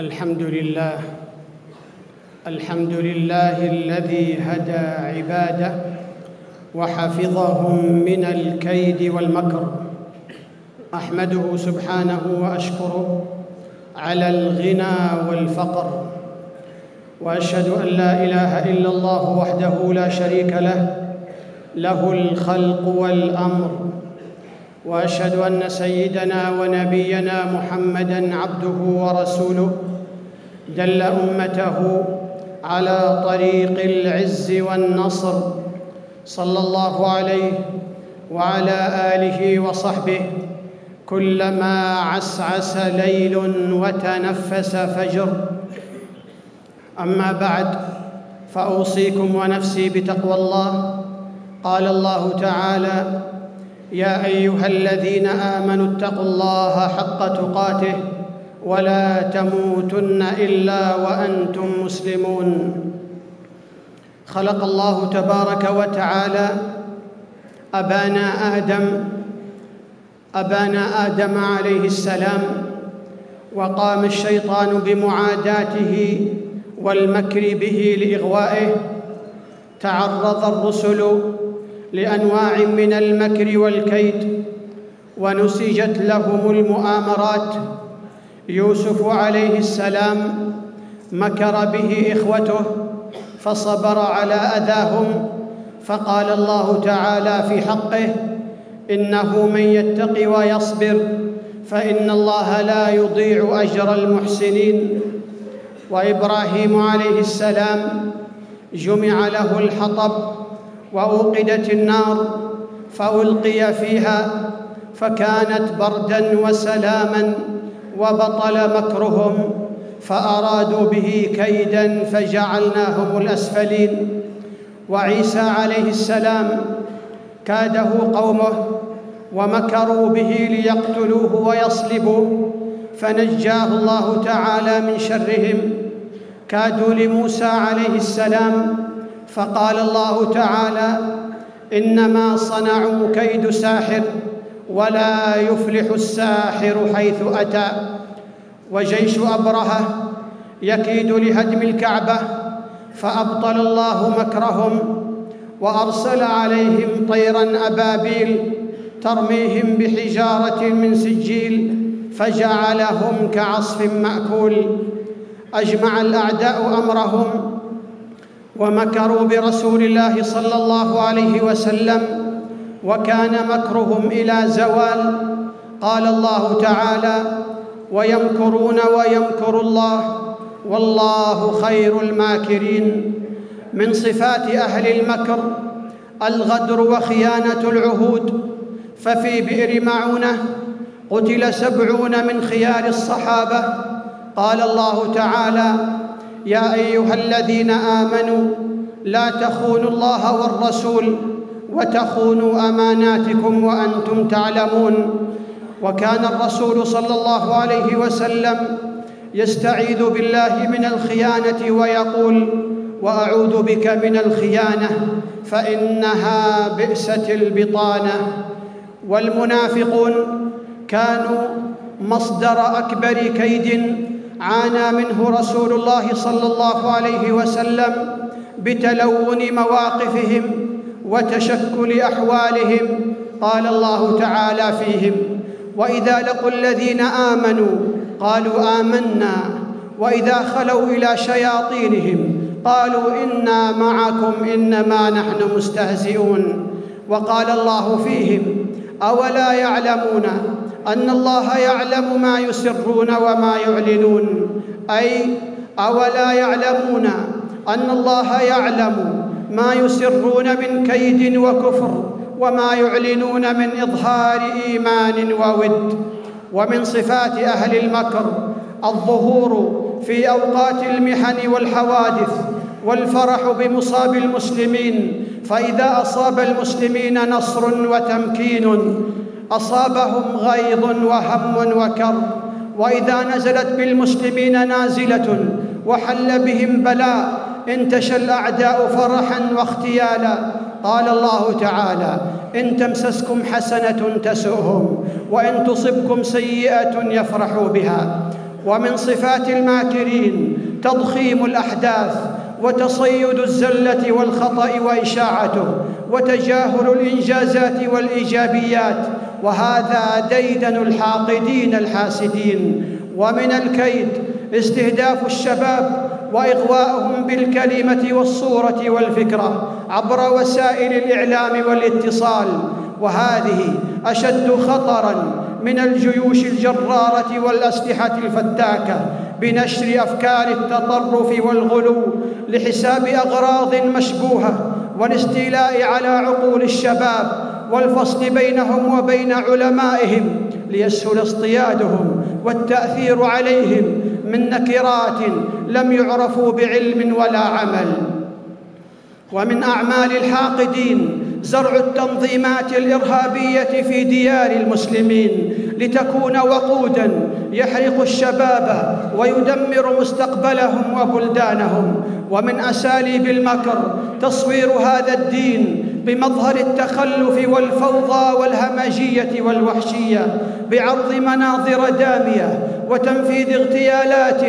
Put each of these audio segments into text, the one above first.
الحمد لله الحمد لله الذي هدى عباده وحفظهم من الكيد والمكر. أحمده سبحانه وأشكره على الغنى والفقر. وأشهد أن لا إله إلا الله وحده لا شريك له له الخلق والأمر. وأشهد أن سيدنا ونبينا محمدا عبده ورسوله. دل أمته على طريق العز والنصر صلى الله عليه وعلى آله وصحبه كلما عسعس ليل وتنفس فجر. أما بعد فأوصيكم ونفسي بتقوى الله. قال الله تعالى يا أيها الذين آمنوا اتقوا الله حق تقاته ولا تموتن إلا وأنتم مسلمون. خلق الله تبارك وتعالى ابانا آدم ابانا آدم عليه السلام وقام الشيطان بمعاداته والمكر به لإغوائه تعرض الرسل لأنواع من المكر والكيد ونسجت لهم المؤامرات يوسف عليه السلام مكر به إخوته فصبر على أذاهم فقال الله تعالى في حقه إنه من يتق ويصبر فإن الله لا يضيع أجر المحسنين وإبراهيم عليه السلام جمع له الحطب وأوقدت النار فألقي فيها فكانت بردا وسلاما وبطل مكرهم فأرادوا به كيدا فجعلناهم الأسفلين. وعيسى عليه السلام كاده قومه ومكروا به ليقتلوه ويصلبوه فنجاه الله تعالى من شرهم. كادوا لموسى عليه السلام فقال الله تعالى إنما صنعوا كيد ساحر ولا يفلح الساحر حيث أتى. وجيش أبرهة يكيد لهدم الكعبة فأبطل الله مكرهم وأرسل عليهم طيرا أبابيل ترميهم بحجارة من سجيل فجعلهم كعصف مأكول. أجمع الأعداء أمرهم ومكروا برسول الله صلى الله عليه وسلم وكان مكرهم إلى زوال. قال الله تعالى ويمكرون ويمكر الله والله خير الماكرين. من صفات أهل المكر الغدر وخيانة العهود. ففي بئر معونة قتل سبعون من خيار الصحابة. قال الله تعالى يا أيها الذين آمنوا لا تخونوا الله والرسول وتخونوا أماناتكم وأنتم تعلمون. وكان الرسول صلى الله عليه وسلم يستعيذ بالله من الخيانة ويقول وأعوذ بك من الخيانة فإنها بئست البطانة. والمنافقون كانوا مصدر أكبر كيد عانى منه رسول الله صلى الله عليه وسلم بتلون مواقفهم. وتشكل أحوالهم قال الله تعالى فيهم وإذا لقوا الذين آمنوا قالوا آمنا وإذا خلوا إلى شياطينهم قالوا إنا معكم إنما نحن مستهزئون وقال الله فيهم أولا يعلمون أن الله يعلم ما يسرون وما يعلنون أي أولا يعلمون أن الله يعلم ما يسرون من كيد وكفر وما يعلنون من إظهار إيمان وود. ومن صفات أهل المكر الظهور في أوقات المحن والحوادث والفرح بمصاب المسلمين. فإذا أصاب المسلمين نصر وتمكين أصابهم غيظ وهم وكرب وإذا نزلت بالمسلمين نازلة وحل بهم بلاء انتشى الأعداء فرحا واختيالا. قال الله تعالى إن تمسسكم حسنة تسؤهم وإن تصبكم سيئة يفرحوا بها. ومن صفات الماكرين تضخيم الأحداث وتصيد الزلة والخطأ وإشاعته وتجاهل الإنجازات والإيجابيات. وهذا ديدن الحاقدين الحاسدين. ومن الكيد استهداف الشباب وإغواءهم بالكلمة والصورة والفكرة عبر وسائل الإعلام والاتصال وهذه أشد خطرا من الجيوش الجرارة والأسلحة الفتاكة بنشر أفكار التطرف والغلو لحساب أغراض مشبوهة والاستيلاء على عقول الشباب والفصل بينهم وبين علمائهم ليسهل اصطيادهم والتأثير عليهم من نكرات لم يعرفوا بعلم ولا عمل. ومن أعمال الحاقدين زرع التنظيمات الإرهابية في ديار المسلمين لتكون وقودا يحرق الشباب ويدمر مستقبلهم وبلدانهم. ومن أساليب المكر تصوير هذا الدين بمظهر التخلف والفوضى والهمجية والوحشية بعرض مناظر دامية وتنفيذ اغتيالات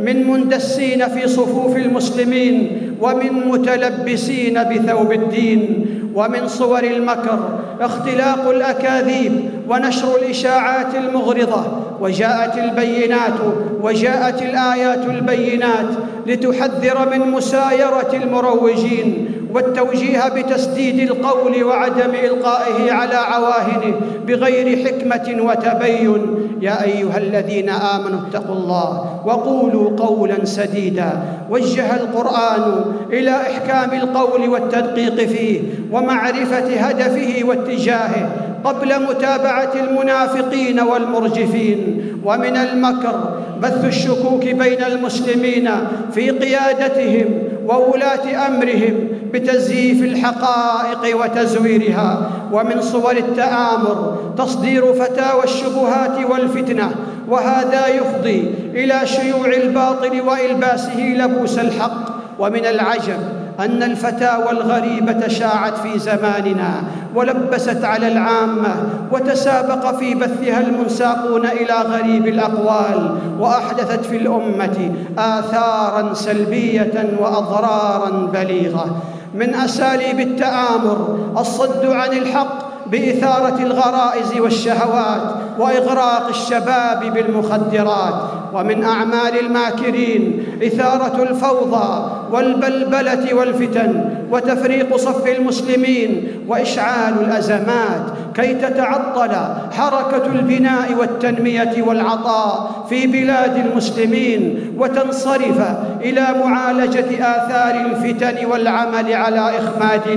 من مندسين في صفوف المسلمين ومن متلبسين بثوب الدين ومن صور المكر اختلاق الأكاذيب ونشر الإشاعات المغرضة وجاءت البينات وجاءت الآيات البينات لتحذر من مسايرة المروجين والتوجيه بتسديد القول وعدم إلقائه على عواهنه بغير حكمة وتبين. يا أيها الذين آمنوا اتقوا الله وقولوا قولا سديدا. وجه القرآن إلى إحكام القول والتدقيق فيه ومعرفة هدفه واتجاهه قبل متابعة المنافقين والمرجفين. ومن المكر بث الشكوك بين المسلمين في قيادتهم وولاة أمرهم بتزييف الحقائق وتزويرها ومن صور التآمر تصدير فتاوى الشبهات والفتنة وهذا يفضي إلى شيوع الباطل وإلباسه لبوس الحق. ومن العجب أن الفتاوى الغريبة شاعت في زماننا ولبست على العامة وتسابق في بثها المنساقون إلى غريب الأقوال وأحدثت في الأمة اثارا سلبية واضرارا بليغة. من أساليب التآمر الصد عن الحق بإثارة الغرائز والشهوات وإغراق الشباب بالمخدرات. ومن أعمال الماكرين إثارة الفوضى والبلبلة والفتن وتفريق صف المسلمين وإشعال الأزمات كي تتعطل حركة البناء والتنمية والعطاء في بلاد المسلمين وتنصرف إلى معالجة آثار الفتن والعمل على إخماد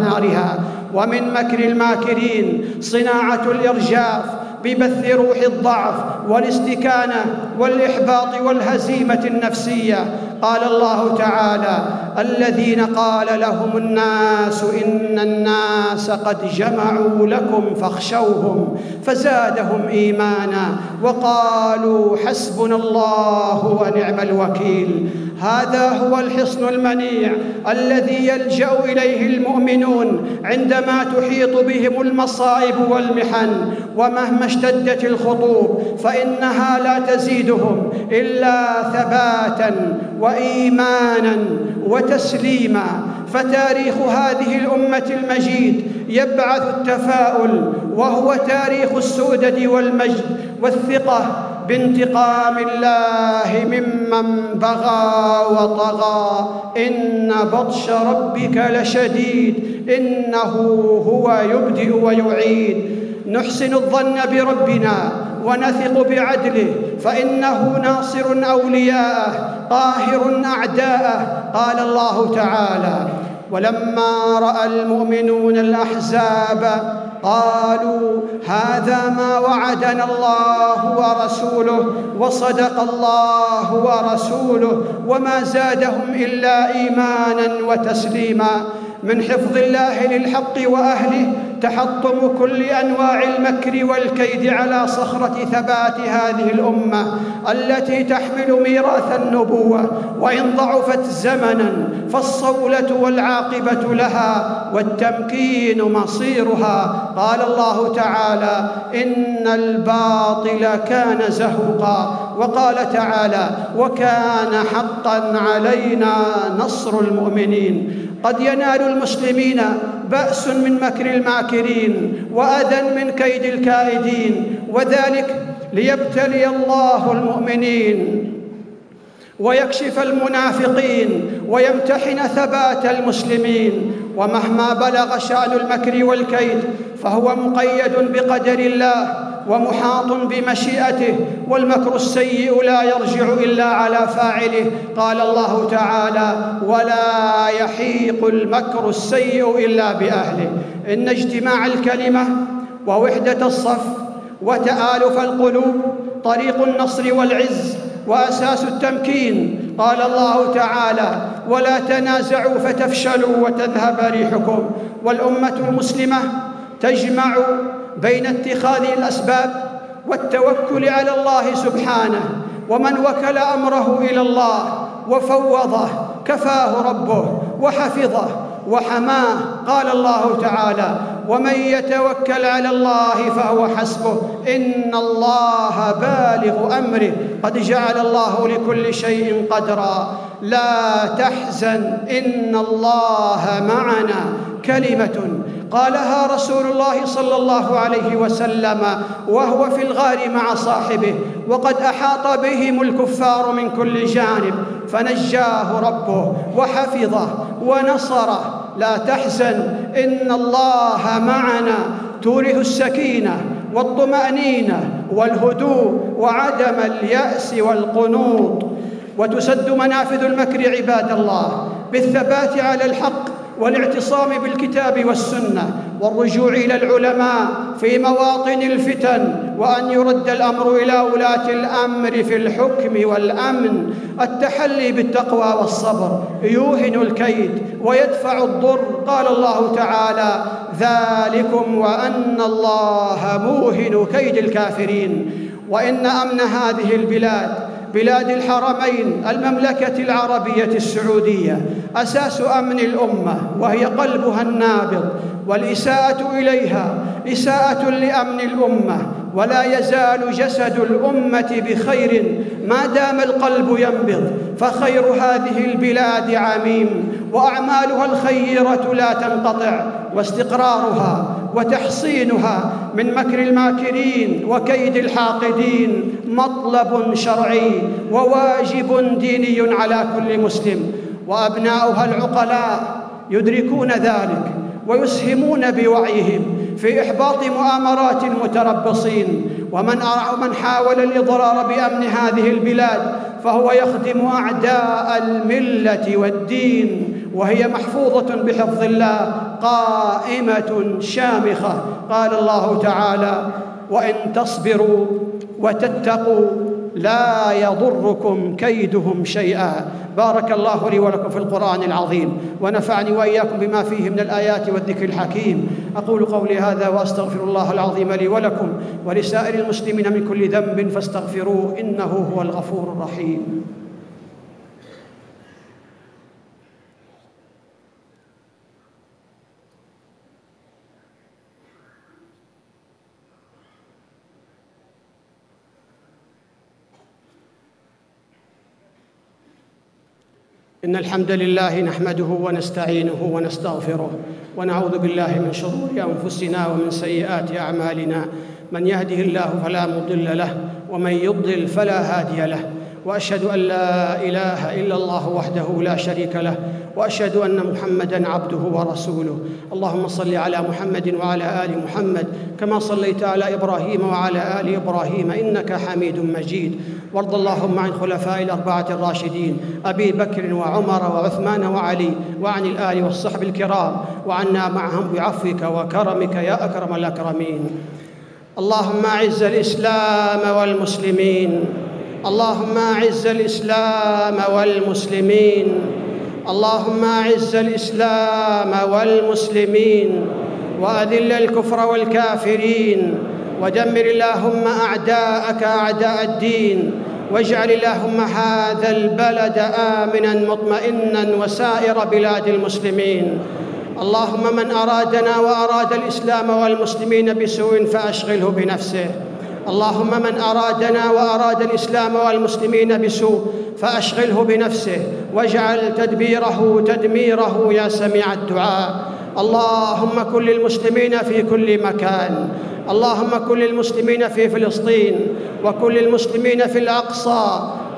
نارها. ومن مكر الماكرين صناعة الإرجاف ببث روح الضعف والاستكانة والإحباط والهزيمة النفسية. قال الله تعالى الذين قال لهم الناس إن الناس قد جمعوا لكم فاخشوهم فزادهم إيمانا وقالوا حسبنا الله ونعم الوكيل. هذا هو الحصن المنيع الذي يلجأ إليه المؤمنون عندما تحيط بهم المصائب والمحن ومهما اشتدت الخطوب فإنها لا تزيدهم إلا ثباتا وإيمانا وتسليما. فتاريخ هذه الأمة المجيد يبعث التفاؤل وهو تاريخ السؤدد والمجد والثقة بانتقام الله ممن بغى وطغى. إن بطش ربك لشديد. إنه هو يبدئ ويعيد. نحسن الظن بربنا ونثق بعدله. فإنه ناصر أولياءه قاهر أعداءه. قال الله تعالى ولما رأى المؤمنون الأحزاب قالوا هذا ما وعدنا الله ورسوله وصدق الله ورسوله وما زادهم إلا إيمانا وتسليما. من حفظ الله للحق وأهله تحطم كل أنواع المكر والكيد على صخرة ثبات هذه الأمة التي تحمل ميراث النبوة وإن ضعفت زمنا فالصولة والعاقبة لها والتمكين مصيرها. قال الله تعالى إن الباطل كان زهوقا. وقال تعالى وكان حقا علينا نصر المؤمنين. قد ينال المسلمين بأس من مكر الماكرين وأذى من كيد الكائدين وذلك ليبتلي الله المؤمنين ويكشف المنافقين ويمتحن ثبات المسلمين. ومهما بلغ شأن المكر والكيد فهو مقيد بقدر الله. ومحاط بمشيئته والمكر السيء لا يرجع إلا على فاعله. قال الله تعالى ولا يحيق المكر السيء إلا بأهله. إن اجتماع الكلمة ووحدة الصف وتآلف القلوب طريق النصر والعز وأساس التمكين. قال الله تعالى ولا تنازعوا فتفشلوا وتذهب ريحكم. والأمة المسلمة تجمع بين اتخاذ الأسباب والتوكل على الله سبحانه ومن وكل أمره إلى الله وفوضه كفاه ربه وحفظه وحماه قال الله تعالى ومن يتوكل على الله فهو حسبه. إن الله بالغ أمره. قد جعل الله لكل شيء قدرا. لا تحزن. إن الله معنا. كلمة. قالها رسول الله صلى الله عليه وسلم وهو في الغار مع صاحبه وقد أحاط بهم الكفار من كل جانب فنجاه ربه وحفظه ونصره. لا تحزن إن الله معنا. تورث السكينة والطمأنينة والهدوء وعدم اليأس والقنوط. وتسد منافذ المكر عباد الله بالثبات على الحق والاعتصام بالكتاب والسنة والرجوع إلى العلماء في مواطن الفتن وأن يرد الأمر إلى ولاة الأمر في الحكم والأمن. التحلي بالتقوى والصبر يوهن الكيد ويدفع الضر. قال الله تعالى ذلكم وأن الله موهن كيد الكافرين. وإن أمن هذه البلاد بلاد الحرمين المملكة العربية السعودية أساس أمن الأمة وهي قلبها النابض والإساءة إليها إساءة لأمن الأمة ولا يزال جسد الأمة بخير. ما دام القلب ينبض فخير هذه البلاد عميم وأعمالها الخيرة لا تنقطع واستقرارها وتحصينها من مكر الماكرين وكيد الحاقدين مطلب شرعي وواجب ديني على كل مسلم. وأبناؤها العقلاء يدركون ذلك ويسهمون بوعيهم. في إحباط مؤامرات المتربصين ومن حاول الإضرار بأمن هذه البلاد فهو يخدم أعداء الملة والدين وهي محفوظة بحفظ الله قائمة شامخة. قال الله تعالى وإن تصبروا وتتقوا لا يضركم كيدهم شيئا. بارك الله لي ولكم في القرآن العظيم ونفعني وإياكم بما فيه من الآيات والذكر الحكيم. أقول قولي هذا وأستغفر الله العظيم لي ولكم ولسائر المسلمين من كل ذنب فاستغفروه إنه هو الغفور الرحيم. إن الحمد لله نحمده ونستعينه ونستغفره ونعوذ بالله من شرور أنفسنا ومن سيئات أعمالنا. من يهده الله فلا مضل له ومن يضلل فلا هادي له. وأشهد أن لا إله إلا الله وحده لا شريك له وأشهد أن محمدا عبده ورسوله. اللهم صل على محمد وعلى آل محمد كما صليت على إبراهيم وعلى آل إبراهيم إنك حميد مجيد. وارض اللهم عن خلفاء الأربعة الراشدين أبي بكر وعمر وعثمان وعلي وعن الآل والصحب الكرام وعنا معهم بعفوك وكرمك يا أكرم الأكرمين. اللهم أعز الإسلام والمسلمين. اللهم أعز الإسلام والمسلمين. اللهم أعز الإسلام والمسلمين. وأذل الكفر والكافرين. ودمر اللهم أعداءك أعداء الدين. واجعل اللهم هذا البلد آمنا مطمئنا وسائر بلاد المسلمين. اللهم من أرادنا وأراد الإسلام والمسلمين بسوء فأشغله بنفسه. اللهم من أرادنا وأراد الإسلام والمسلمين بسوء فأشغله بنفسه واجعل تدبيره تدميره يا سميع الدعاء. اللهم كن للمسلمين في كل مكان. اللهم كن للمسلمين في فلسطين وكل المسلمين في الأقصى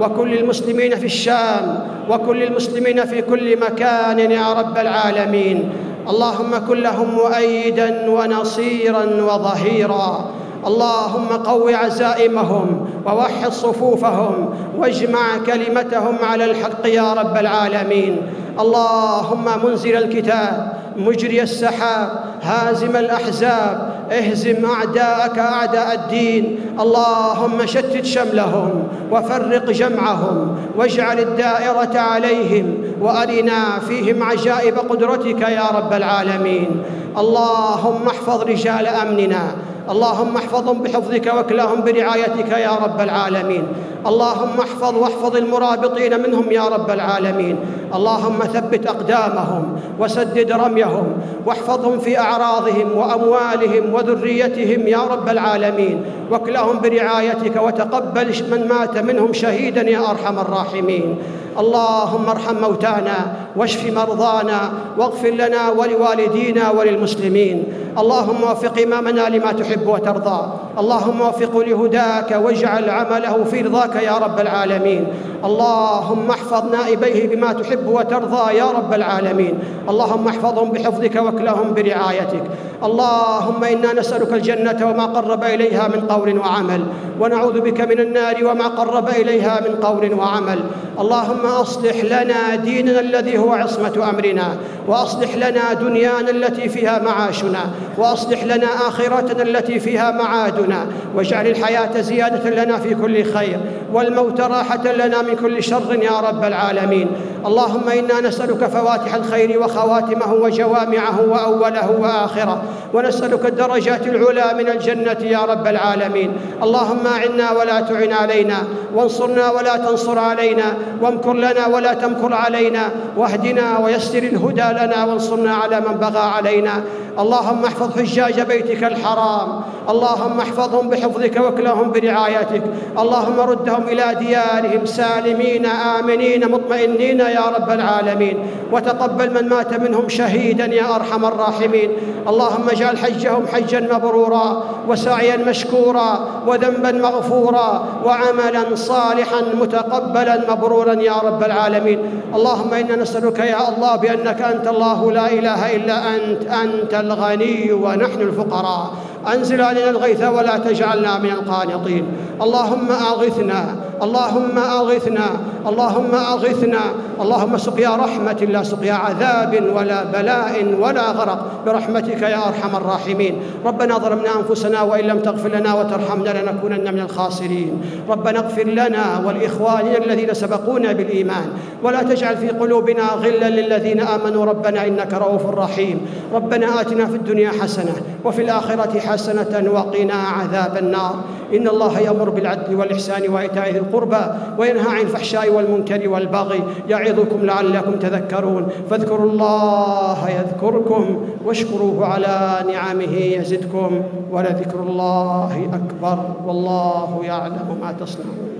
وكل المسلمين في الشام وكل المسلمين في كل مكان يا رب العالمين. اللهم كن لهم مؤيدا ونصيرا وظهيرا. اللهم قو عزائمهم ووحد صفوفهم واجمع كلمتهم على الحق يا رب العالمين. اللهم منزل الكتاب مجري السحاب هازم الأحزاب اهزم أعداءك أعداء الدين. اللهم شتت شملهم وفرق جمعهم واجعل الدائرة عليهم وأرنا فيهم عجائب قدرتك يا رب العالمين. اللهم احفظ رجال أمننا. اللهم احفظهم بحفظك واكلهم برعايتك يا رب العالمين. اللهم احفظ واحفظ المرابطين منهم يا رب العالمين. اللهم ثبت أقدامهم وسدد رميهم واحفظهم في أعراضهم وأموالهم وذريتهم يا رب العالمين. واكلهم برعايتك وتقبل من مات منهم شهيدا يا أرحم الراحمين. اللهم ارحم موتانا واشف مرضانا واغفر لنا ولوالدينا وللمسلمين. اللهم وفق إمامنا لما تحب وترضى. اللهم وفقه لهداك واجعل عمله في رضاك يا رب العالمين. اللهم احفظ نائبيه بما تحب وترضى يا رب العالمين. اللهم احفظهم بحفظك واكلهم برعايتك. اللهم إنا نسألك الجنة وما قرب إليها من قول وعمل. ونعوذ بك من النار وما قرب إليها من قول وعمل. اللهم اصلح لنا ديننا الذي هو عصمة أمرنا وأصلح لنا دنيانا التي فيها معاشنا وأصلح لنا آخرتنا التي فيها معادنا واجعل الحياة زيادة لنا في كل خير والموت راحة لنا من كل شر يا رب العالمين. اللهم إنا نسألك فواتح الخير وخواتمه وجوامعه وأوله وآخره ونسألك الدرجات العلى من الجنة يا رب العالمين. اللهم أعنا ولا تعن علينا وانصرنا ولا تنصر علينا وامكر لنا ولا تمكر علينا واهدنا ويسر الهدى لنا وانصرنا على من بغى علينا. اللهم احفظ حجاج بيتك الحرام اللهم احفظهم بحفظك واكلهم برعايتك اللهم ردهم إلى ديارهم سالمين آمنين مطمئنين يا رب العالمين. وتقبل من مات منهم شهيدا يا أرحم الراحمين. اللهم اجعل حجهم حجا مبرورا وسعيا مشكورا وذنبا مغفورا وعملا صالحا متقبلا مبرورا يا رب العالمين. اللهم إنا نسألك يا الله بأنك أنت الله لا إله إلا أنت أنت الغني ونحن الفقراء. أنزل علينا الغيث ولا تجعلنا من القانطين. اللهم أغثنا اللهم أغثنا اللهم أغثنا. اللهم سقيا رحمة لا سقيا عذاب ولا بلاء ولا غرق. برحمتك يا أرحم الراحمين. ربنا ظلمنا أنفسنا وإن لم تغفر لنا وترحمنا لنكونن من الخاسرين. ربنا اغفر لنا ولإخواننا الذين سبقونا بالإيمان. ولا تجعل في قلوبنا غلا للذين آمنوا. ربنا إنك رؤوف رحيم. ربنا آتنا في الدنيا حسنة وفي الآخرة حسنة وقنا عذاب النار. إن الله يأمر بالعدل والإحسان وإيتاء ذي القربى وينهى عن الفحشاء والمنكر والبغي يعظكم لعلكم تذكرون فاذكروا الله يذكركم واشكروه على نعمه يزدكم ولذكر الله أكبر والله يعلم ما تصنعون